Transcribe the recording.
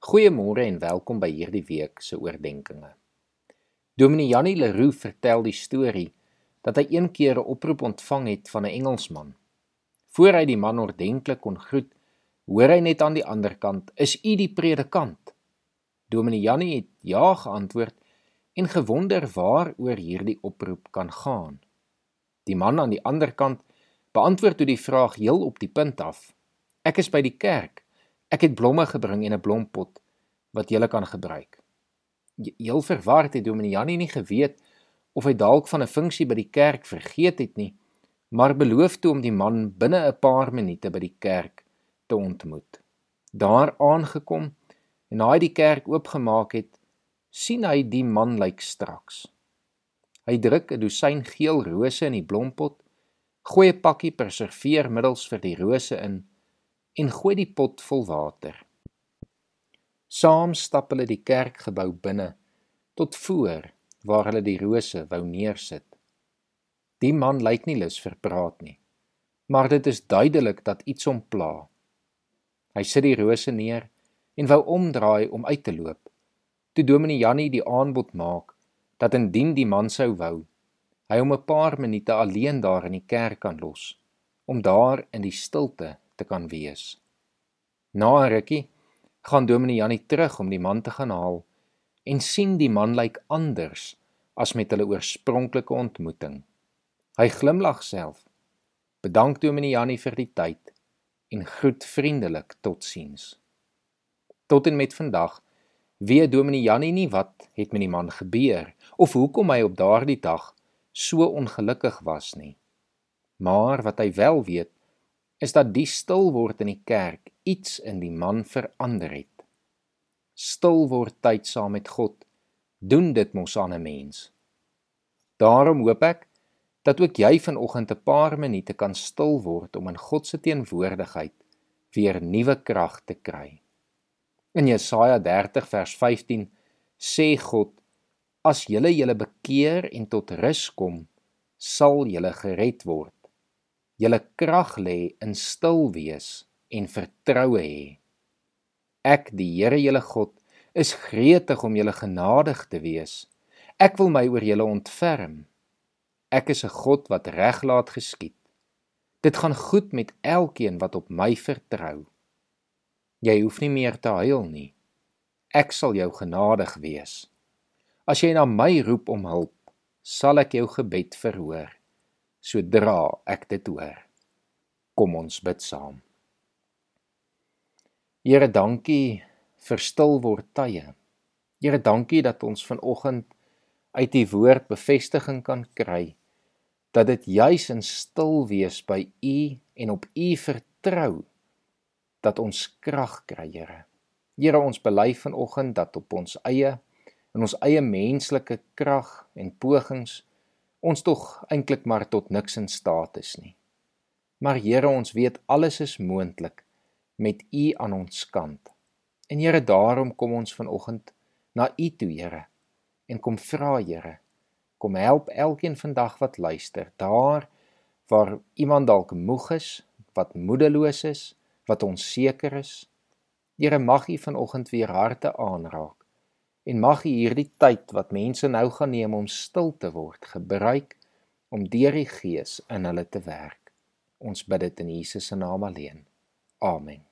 Goeiemôre en welkom by hierdie week se oordeenkings. Dominee Janie Leroux vertel die storie dat hy een keer 'n oproep ontvang het van 'n Engelsman. Voor hy die man ordentlik kon groet, hoor hy net aan die ander kant: "Is u die predikant?" Dominee Janie het ja geantwoord en gewonder waaroor hierdie oproep kan gaan. Die man aan die ander kant beantwoord toe die vraag heel op die punt af: "Ek is by die kerk." Ek het blomme gebring en 'n blompot wat jy kan gebruik. Heel verward het Dominee Janie nie geweet of hy dalk van 'n funksie by die kerk vergeet het nie, maar beloof toe om die man binne 'n paar minute by die kerk te ontmoet. Daar aangekom en na hy die kerk oopgemaak het, sien hy die man lyk straks. Hy druk 'n dosyn geel rose in die blompot, gooi 'n pakkie preserveermiddels vir die rose in en gooi die pot vol water. Saam stap hulle die kerkgebou binne tot voor waar hulle die rose wou neersit. Die man lyk nie lus vir praat nie, maar dit is duidelik dat iets hom pla. Hy sit die rose neer en wou omdraai om uit te loop. Toe Dominee Jannie die aanbod maak dat indien die man sou wou, hy hom 'n paar minute alleen daar in die kerk kan los om daar in die stilte te kan wees. Na 'n rukkie gaan Dominee Jannie terug om die man te gaan haal en sien die man lyk anders as met hulle oorspronklike ontmoeting. Hy glimlag self, bedank Dominee Jannie vir die tyd en groet vriendelik totsiens. Tot en met vandag weet Dominee Jannie nie wat het met die man gebeur of hoekom hy op daardie dag so ongelukkig was nie. Maar wat hy wel weet is dat die stil word in die kerk iets in die man verander het. Stil word tyd saam met God. Doen dit mos aan 'n mens. Daarom hoop ek dat ook jy vanoggend 'n paar minute kan stil word om in God se teenwoordigheid weer nuwe krag te kry. In Jesaja 30 vers 15 sê God: As julle julle bekeer en tot rus kom, sal julle gered word julle krag lê in stil wees en vertroue hê. Ek, die Here julle God, is gretig om julle genadig te wees. Ek wil my oor julle ontferm. Ek is 'n God wat reg laat geskied. Dit gaan goed met elkeen wat op my vertrou. Jy hoef nie meer te huil nie. Ek sal jou genadig wees. As jy na my roep om hulp, sal ek jou gebed verhoor sodra ek dit hoor. Kom ons bid saam. Here, dankie vir stil word tye. Here, dankie dat ons vanoggend uit u woord bevestiging kan kry dat dit juis in stil wees by u en op u vertrou dat ons krag kry, Here. Here, ons bely vanoggend dat op ons eie in ons eie menslike krag en pogings ons tog eintlik maar tot niks in staat is nie. Maar Here, ons weet alles is moontlik met U aan ons kant. En Here, daarom kom ons vanoggend na U toe, Here, en kom vra, Here, kom help elkeen vandag wat luister, daar waar iemand dalk moeg is, wat moedeloos is, wat onseker is. Here, mag U vanoggend weer harte aanraak En mag U hierdie tyd wat mense nou gaan neem om stil te word, gebruik om deur die Gees in hulle te werk. Ons bid dit in Jesus se naam alleen. Amen.